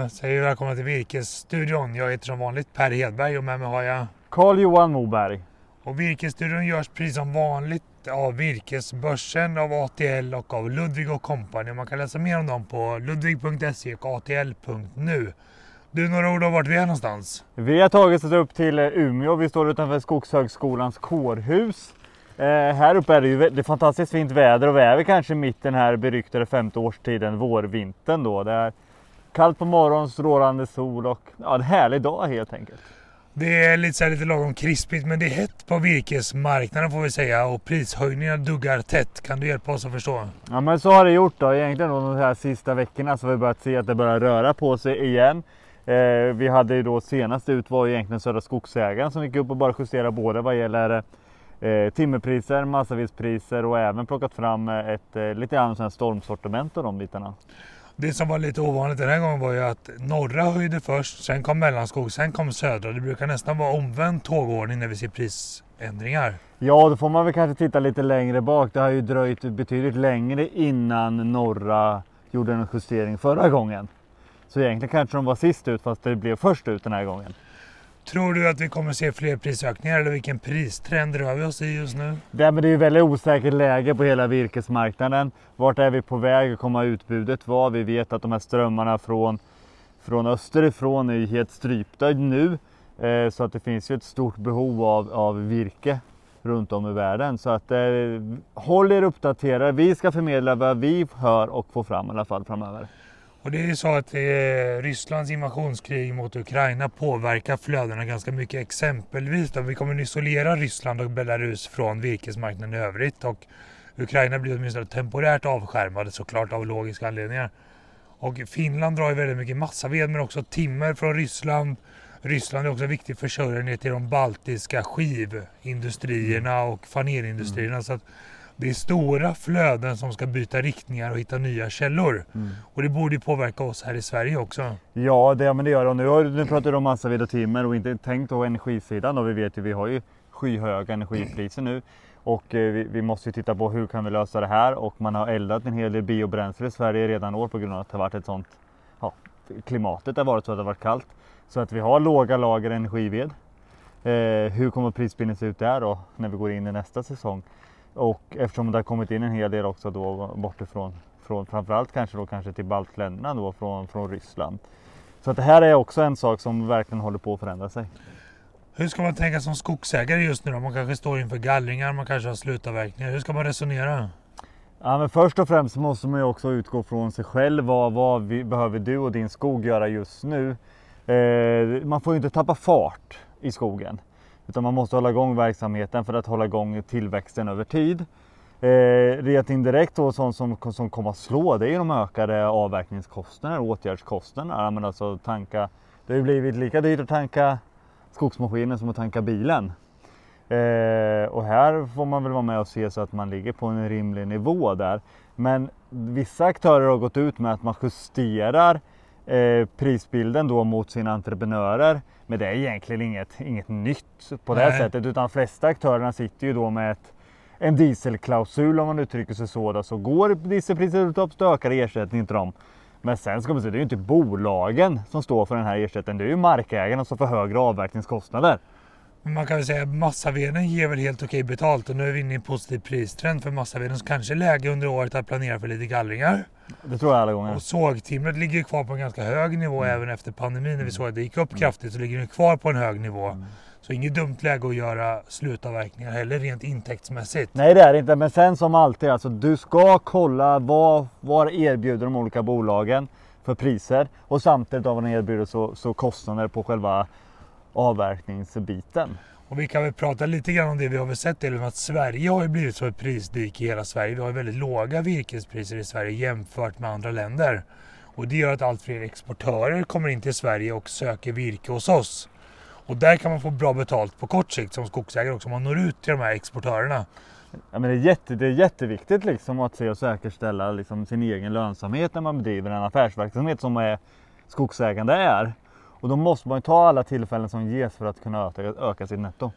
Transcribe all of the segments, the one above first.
Jag säger välkomna till Virkesstudion. Jag heter som vanligt Per Hedberg och med mig har jag Carl-Johan Moberg. Och Virkesstudion görs precis som vanligt av Virkesbörsen, av ATL och av Ludvig Company. Man kan läsa mer om dem på ludvig.se och atl.nu. Du, några ord om vart vi är någonstans? Vi har tagit oss upp till Umeå. Vi står utanför Skogshögskolans kårhus. Eh, här uppe är det ju det är fantastiskt fint väder och vi är väl kanske mitt den här beryktade femte årstiden, vårvintern då. Det är kallt på morgonen, strålande sol och ja, en härlig dag helt enkelt. Det är lite, så här, lite lagom krispigt men det är hett på virkesmarknaden får vi säga och prishöjningarna duggar tätt. Kan du hjälpa oss att förstå? Ja men så har det gjort då. Egentligen då de här sista veckorna så har vi börjat se att det börjar röra på sig igen. Eh, vi hade ju då senast ut var egentligen Södra Skogsägaren som gick upp och bara justerade både vad gäller eh, timmerpriser, massavedspriser och även plockat fram ett eh, lite grann stormsortiment och de bitarna. Det som var lite ovanligt den här gången var ju att norra höjde först, sen kom mellanskog, sen kom södra. Det brukar nästan vara omvänd tågordning när vi ser prisändringar. Ja, då får man väl kanske titta lite längre bak. Det har ju dröjt betydligt längre innan norra gjorde en justering förra gången. Så egentligen kanske de var sist ut fast det blev först ut den här gången. Tror du att vi kommer se fler prisökningar eller vilken pristrend rör vi oss i just nu? Det, men det är ju väldigt osäkert läge på hela virkesmarknaden. Vart är vi på väg? att komma utbudet var? Vi vet att de här strömmarna från, från österifrån är helt strypta nu. Eh, så att det finns ju ett stort behov av, av virke runt om i världen. Så att eh, håll er uppdaterade. Vi ska förmedla vad vi hör och får fram i alla fall framöver. Och det är så att eh, Rysslands invasionskrig mot Ukraina påverkar flödena ganska mycket. Exempelvis då vi kommer att isolera Ryssland och Belarus från virkesmarknaden i övrigt och Ukraina blir åtminstone temporärt avskärmade såklart av logiska anledningar. Och Finland drar ju väldigt mycket massaved men också timmer från Ryssland. Ryssland är också en viktig försörjare till de baltiska skivindustrierna och fanérindustrierna. Mm. Så att det är stora flöden som ska byta riktningar och hitta nya källor. Mm. Och det borde påverka oss här i Sverige också. Ja, det, men det gör det. Nu, nu pratar du om massaved och timmer och inte tänkt på energisidan. Och vi vet ju vi har ju skyhöga energipriser nu. Och eh, vi, vi, måste ju titta på hur kan vi lösa det här. Och man har eldat en hel del biobränsle i Sverige redan år på grund av att det har varit ett sånt ja, klimatet har varit så att det har varit kallt. Så att vi har låga lager energived. Eh, hur kommer prisbilden se ut där då när vi går in i nästa säsong? Och eftersom det har kommit in en hel del också då bortifrån, från, framförallt kanske då kanske till baltländerna då från, från Ryssland. Så att det här är också en sak som verkligen håller på att förändra sig. Hur ska man tänka som skogsägare just nu då? Man kanske står inför gallringar, man kanske har slutavverkningar. Hur ska man resonera? Ja, men först och främst måste man ju också utgå från sig själv. Vad, vad vi, behöver du och din skog göra just nu? Eh, man får ju inte tappa fart i skogen. Utan man måste hålla igång verksamheten för att hålla igång tillväxten över tid. Eh, rent indirekt då, sånt som, som kommer att slå det är de ökade avverkningskostnaderna, åtgärdskostnaderna. Men alltså tanka, det har ju blivit lika dyrt att tanka skogsmaskinen som att tanka bilen. Eh, och här får man väl vara med och se så att man ligger på en rimlig nivå där. Men vissa aktörer har gått ut med att man justerar eh, prisbilden då mot sina entreprenörer. Men det är egentligen inget, inget nytt på det sättet utan de flesta aktörerna sitter ju då med ett, en dieselklausul om man uttrycker sig så. Då. Så går dieselpriset upp så ökar ersättningen till dem. Men sen ska man säga, det är ju inte bolagen som står för den här ersättningen. Det är ju markägarna som får högre avverkningskostnader. Man kan väl säga att massaveden ger väl helt okej betalt och nu är vi inne i en positiv pristrend för massaveden så kanske läge under året att planera för lite gallringar. Det tror jag alla gånger. Och sågtimret ligger kvar på en ganska hög nivå mm. även efter pandemin. När vi såg att det gick upp kraftigt så ligger det kvar på en hög nivå. Mm. Så inget dumt läge att göra slutavverkningar heller rent intäktsmässigt. Nej det är det inte, men sen som alltid alltså du ska kolla vad, vad erbjuder de olika bolagen för priser och samtidigt vad de erbjuder så, så kostnader på själva avverkningsbiten. Och vi kan väl prata lite grann om det. Vi har väl sett det att Sverige har ju blivit som ett prisdyk i hela Sverige. Vi har väldigt låga virkespriser i Sverige jämfört med andra länder. Och det gör att allt fler exportörer kommer in till Sverige och söker virke hos oss. Och där kan man få bra betalt på kort sikt som skogsägare också, om man når ut till de här exportörerna. Ja, men det, är jätte, det är jätteviktigt liksom att se och säkerställa liksom sin egen lönsamhet när man bedriver en affärsverksamhet som är skogsägande är. Och då måste man ta alla tillfällen som ges för att kunna öka, öka sitt netto.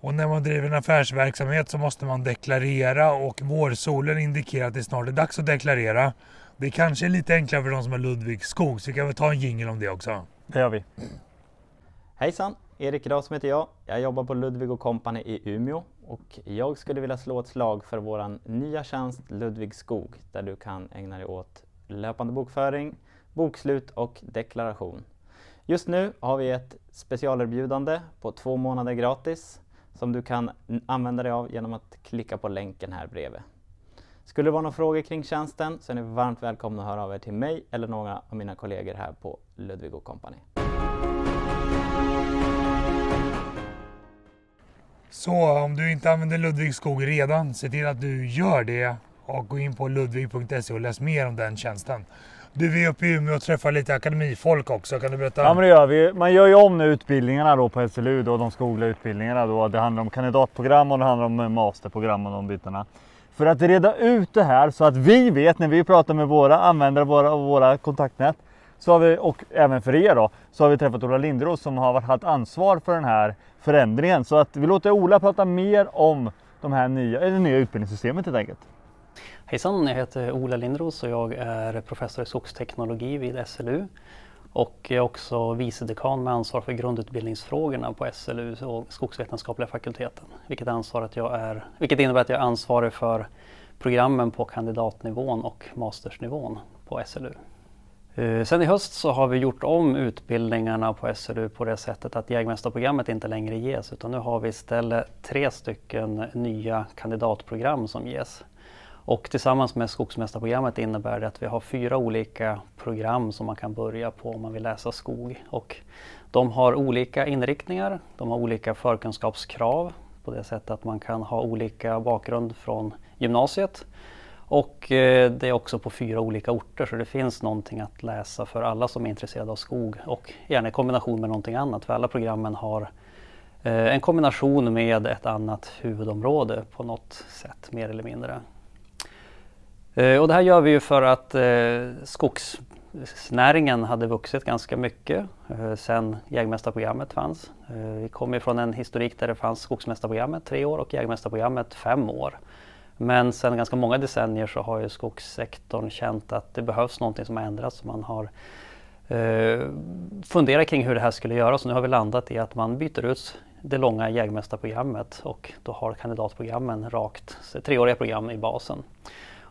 Och när man driver en affärsverksamhet så måste man deklarera och vårsolen indikerar att det snart är dags att deklarera. Det kanske är lite enklare för de som har Ludvig skog, så vi kan väl ta en jingel om det också. Det gör vi. Hejsan! Erik Rasm heter jag. Jag jobbar på Ludvig Company i Umeå och jag skulle vilja slå ett slag för vår nya tjänst Ludvig Skog där du kan ägna dig åt löpande bokföring, bokslut och deklaration. Just nu har vi ett specialerbjudande på två månader gratis som du kan använda dig av genom att klicka på länken här bredvid. Skulle det vara några frågor kring tjänsten så är ni varmt välkomna att höra av er till mig eller några av mina kollegor här på Ludvig Company. Så om du inte använder Ludvig skog redan, se till att du gör det och gå in på ludvig.se och läs mer om den tjänsten. Du, vi är uppe i Umeå och träffar lite akademifolk också. Kan du berätta? Ja, men det gör vi. Man gör ju om nu utbildningarna då på SLU, då, de skogliga utbildningarna. Då. Det handlar om kandidatprogram och det handlar om masterprogram och de bitarna. För att reda ut det här så att vi vet när vi pratar med våra användare våra, våra kontaktnät så har vi, och även för er då, så har vi träffat Ola Lindros som har haft ansvar för den här förändringen. Så att vi låter Ola prata mer om de här nya, det nya utbildningssystemet helt enkelt. Hejsan, jag heter Ola Lindros och jag är professor i skogsteknologi vid SLU. Och jag är också vice dekan med ansvar för grundutbildningsfrågorna på SLU och Skogsvetenskapliga fakulteten. Vilket, ansvar att jag är, vilket innebär att jag är ansvarig för programmen på kandidatnivån och mastersnivån på SLU. Eh, sen i höst så har vi gjort om utbildningarna på SLU på det sättet att jägmästarprogrammet inte längre ges utan nu har vi istället tre stycken nya kandidatprogram som ges. Och tillsammans med skogsmästarprogrammet innebär det att vi har fyra olika program som man kan börja på om man vill läsa skog. Och de har olika inriktningar, de har olika förkunskapskrav på det sättet att man kan ha olika bakgrund från gymnasiet. Och eh, det är också på fyra olika orter så det finns någonting att läsa för alla som är intresserade av skog och gärna i kombination med någonting annat för alla programmen har eh, en kombination med ett annat huvudområde på något sätt mer eller mindre. Eh, och det här gör vi ju för att eh, skogsnäringen hade vuxit ganska mycket eh, sedan jägmästarprogrammet fanns. Eh, vi kommer från en historik där det fanns skogsmästarprogrammet tre år och jägmästarprogrammet fem år. Men sedan ganska många decennier så har ju skogssektorn känt att det behövs någonting som har ändrats. Man har eh, funderat kring hur det här skulle göras och nu har vi landat i att man byter ut det långa jägmästarprogrammet och då har kandidatprogrammen rakt treåriga program i basen.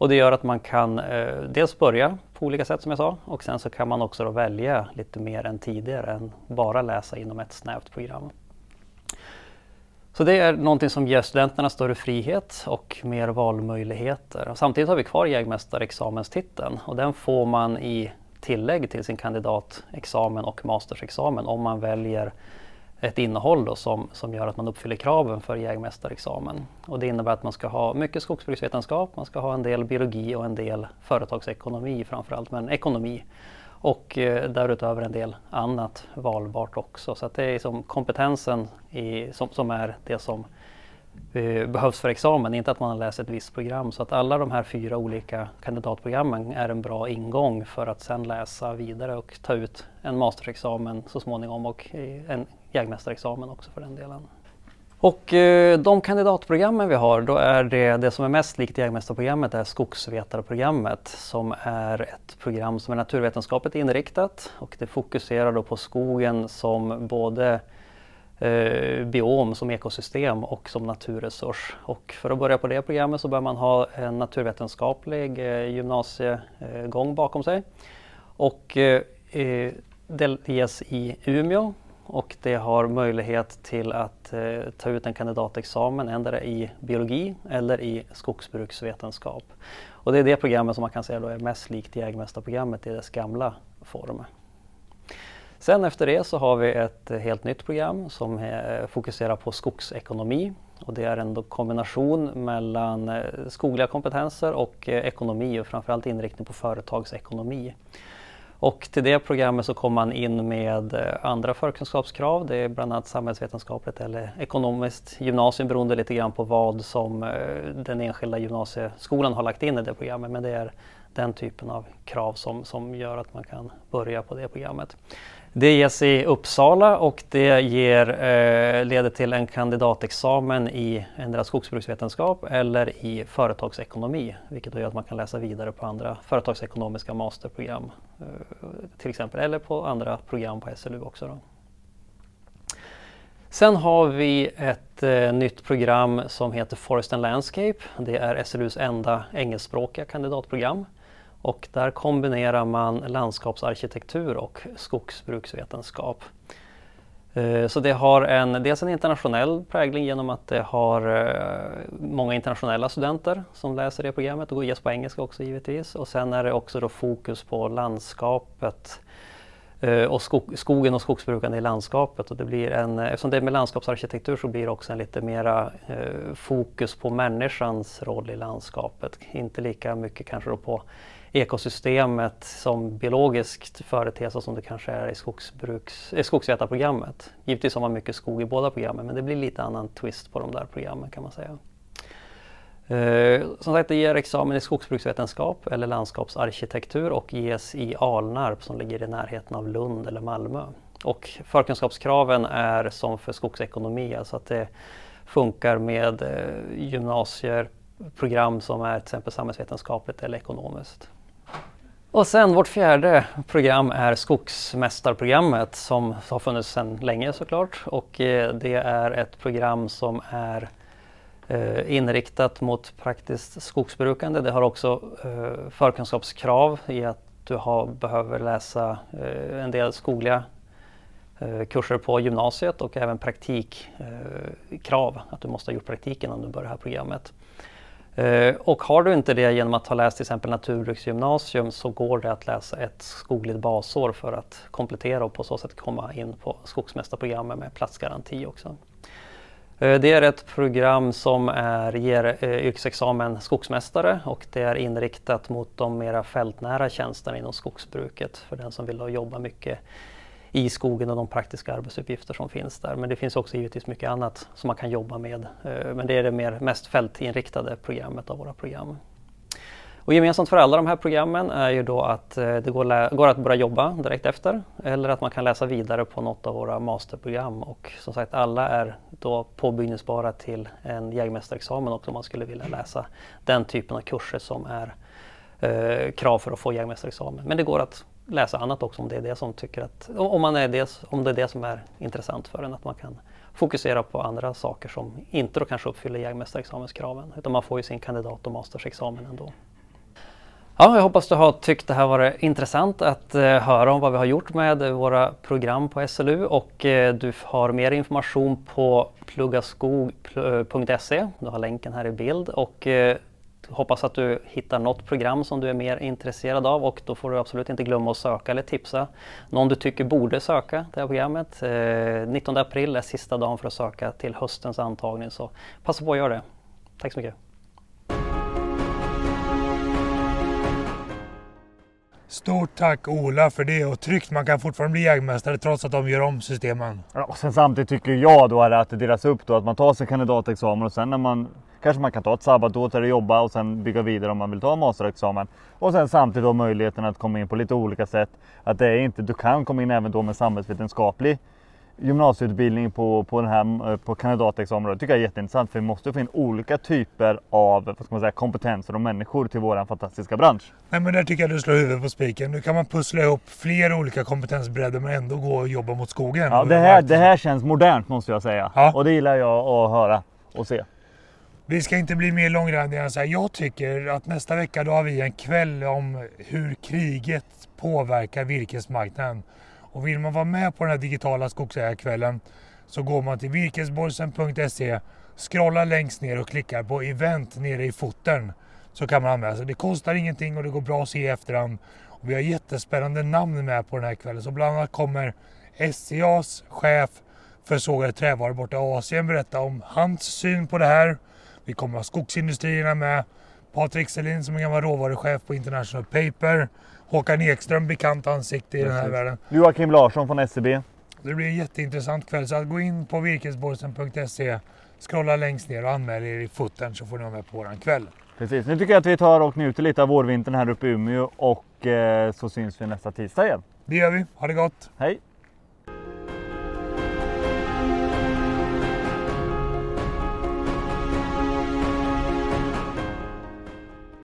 Och det gör att man kan eh, dels börja på olika sätt som jag sa och sen så kan man också välja lite mer än tidigare än bara läsa inom ett snävt program. Så det är någonting som ger studenterna större frihet och mer valmöjligheter. Samtidigt har vi kvar jägmästarexamenstiteln och den får man i tillägg till sin kandidatexamen och mastersexamen om man väljer ett innehåll då som, som gör att man uppfyller kraven för jägmästarexamen. Och det innebär att man ska ha mycket skogsbruksvetenskap, man ska ha en del biologi och en del företagsekonomi framförallt, men ekonomi. Och eh, därutöver en del annat valbart också. Så att det är som kompetensen i, som, som är det som eh, behövs för examen, inte att man har läst ett visst program. Så att alla de här fyra olika kandidatprogrammen är en bra ingång för att sen läsa vidare och ta ut en masterexamen så småningom och eh, en jägmästarexamen också för den delen. Och eh, de kandidatprogrammen vi har, då är det, det som är mest likt jägmästarprogrammet är skogsvetarprogrammet som är ett program som är naturvetenskapligt inriktat och det fokuserar då på skogen som både eh, biom, som ekosystem och som naturresurs. Och för att börja på det programmet så bör man ha en naturvetenskaplig eh, gymnasiegång bakom sig. Och eh, eh det ges i Umeå och det har möjlighet till att eh, ta ut en kandidatexamen endera i biologi eller i skogsbruksvetenskap. Och det är det programmet som man kan säga då är mest likt jägmästarprogrammet i dess gamla form. Sen efter det så har vi ett helt nytt program som eh, fokuserar på skogsekonomi och det är en kombination mellan eh, skogliga kompetenser och eh, ekonomi och framförallt inriktning på företagsekonomi. Och till det programmet så kommer man in med eh, andra förkunskapskrav. Det är bland annat samhällsvetenskapligt eller ekonomiskt gymnasium beroende lite grann på vad som eh, den enskilda gymnasieskolan har lagt in i det programmet. Men det är den typen av krav som, som gör att man kan börja på det programmet. Det ges i Uppsala och det ger, eh, leder till en kandidatexamen i endera skogsbruksvetenskap eller i företagsekonomi, vilket gör att man kan läsa vidare på andra företagsekonomiska masterprogram eh, till exempel, eller på andra program på SLU också. Då. Sen har vi ett eh, nytt program som heter Forest and Landscape. Det är SLUs enda engelskspråkiga kandidatprogram. Och där kombinerar man landskapsarkitektur och skogsbruksvetenskap. Eh, så det har en, dels en internationell prägling genom att det har eh, många internationella studenter som läser det programmet och ges på engelska också givetvis. Och sen är det också då fokus på landskapet eh, Eh, och skog, skogen och skogsbrukande i landskapet. Och det blir en, eftersom det är med landskapsarkitektur så blir det också en lite mera eh, fokus på människans roll i landskapet. Inte lika mycket kanske då på ekosystemet som biologiskt företeelse som det kanske är i skogsbruks, eh, skogsvetarprogrammet. Givetvis har man mycket skog i båda programmen men det blir lite annan twist på de där programmen kan man säga. Eh, som sagt, det ger examen i skogsbruksvetenskap eller landskapsarkitektur och ges i Alnarp som ligger i närheten av Lund eller Malmö. Och förkunskapskraven är som för skogsekonomi, alltså att det funkar med eh, gymnasieprogram som är till exempel samhällsvetenskapligt eller ekonomiskt. Och sen vårt fjärde program är Skogsmästarprogrammet som har funnits sedan länge såklart. Och eh, det är ett program som är Eh, inriktat mot praktiskt skogsbrukande. Det har också eh, förkunskapskrav i att du har, behöver läsa eh, en del skogliga eh, kurser på gymnasiet och även praktikkrav, att du måste ha gjort praktik innan du börjar det här programmet. Och har du inte det genom att ha läst till exempel naturbruksgymnasium så går det att läsa ett skogligt basår för att komplettera och på så sätt komma in på skogsmästarprogrammet med platsgaranti också. Eh, det är ett program som är, ger eh, yrkesexamen skogsmästare och det är inriktat mot de mera fältnära tjänsterna inom skogsbruket för den som vill jobba mycket i skogen och de praktiska arbetsuppgifter som finns där. Men det finns också givetvis mycket annat som man kan jobba med. Eh, men det är det mer, mest fältinriktade programmet av våra program. Och gemensamt för alla de här programmen är ju då att eh, det går, går, att börja jobba direkt efter eller att man kan läsa vidare på något av våra masterprogram. Och som sagt alla är då påbyggningsbara till en jägmästarexamen också om man skulle vilja läsa den typen av kurser som är eh, krav för att få jägmästarexamen. Men det går att läsa annat också om det är det som tycker att, om, man är det, om det är det som är intressant för en, att man kan fokusera på andra saker som inte då kanske uppfyller jägmästarexamenskraven, utan man får ju sin kandidat och mastersexamen ändå. Ja, jag hoppas du har tyckt det här varit intressant att eh, höra om vad vi har gjort med våra program på SLU och eh, du har mer information på pluggaskog.se. Du har länken här i bild och eh, hoppas att du hittar något program som du är mer intresserad av och då får du absolut inte glömma att söka eller tipsa någon du tycker borde söka det här programmet. Eh, 19 april är sista dagen för att söka till höstens antagning så passa på att göra det. Tack så mycket. Stort tack Ola för det och tryggt man kan fortfarande bli jägmästare trots att de gör om systemen. Ja, och sen samtidigt tycker jag då att det delas upp då att man tar sin kandidatexamen och sen när man kanske man kan ta ett sabbatsår till att jobba och sen bygga vidare om man vill ta masterexamen. Och sen samtidigt då möjligheten att komma in på lite olika sätt. Att det är inte, du kan komma in även då med samhällsvetenskaplig gymnasieutbildning på, på, den här, på kandidatexamen. Det tycker jag är jätteintressant för vi måste få in olika typer av vad ska man säga, kompetenser och människor till vår fantastiska bransch. Nej, men där tycker jag du slår huvudet på spiken. Nu kan man pussla ihop flera olika kompetensbredder men ändå gå och jobba mot skogen. Ja, det, här, det här känns modernt måste jag säga. Ja. Och det gillar jag att höra och se. Vi ska inte bli mer långrandiga än så här. Jag tycker att nästa vecka då har vi en kväll om hur kriget påverkar virkesmarknaden. Och vill man vara med på den här digitala skogsägarkvällen så går man till virkesborgsen.se, scrollar längst ner och klickar på event nere i foten så kan man anmäla sig. Det kostar ingenting och det går bra att se i efterhand. Och vi har jättespännande namn med på den här kvällen. Så bland annat kommer SCAs chef för sågade trävaror borta i Asien berätta om hans syn på det här. Vi kommer ha skogsindustrierna med. Patrik Selin som är gammal råvaruchef på International Paper. Håkan Ekström, bekant ansikte i Precis. den här världen. Joakim Larsson från SCB. Det blir en jätteintressant kväll. Så att gå in på virkesborsen.se, scrolla längst ner och anmäl er i foten så får ni vara med på våran kväll. Precis. Nu tycker jag att vi tar och njuter lite av vårvintern här uppe i Umeå och eh, så syns vi nästa tisdag igen. Det gör vi. Ha det gott! Hej!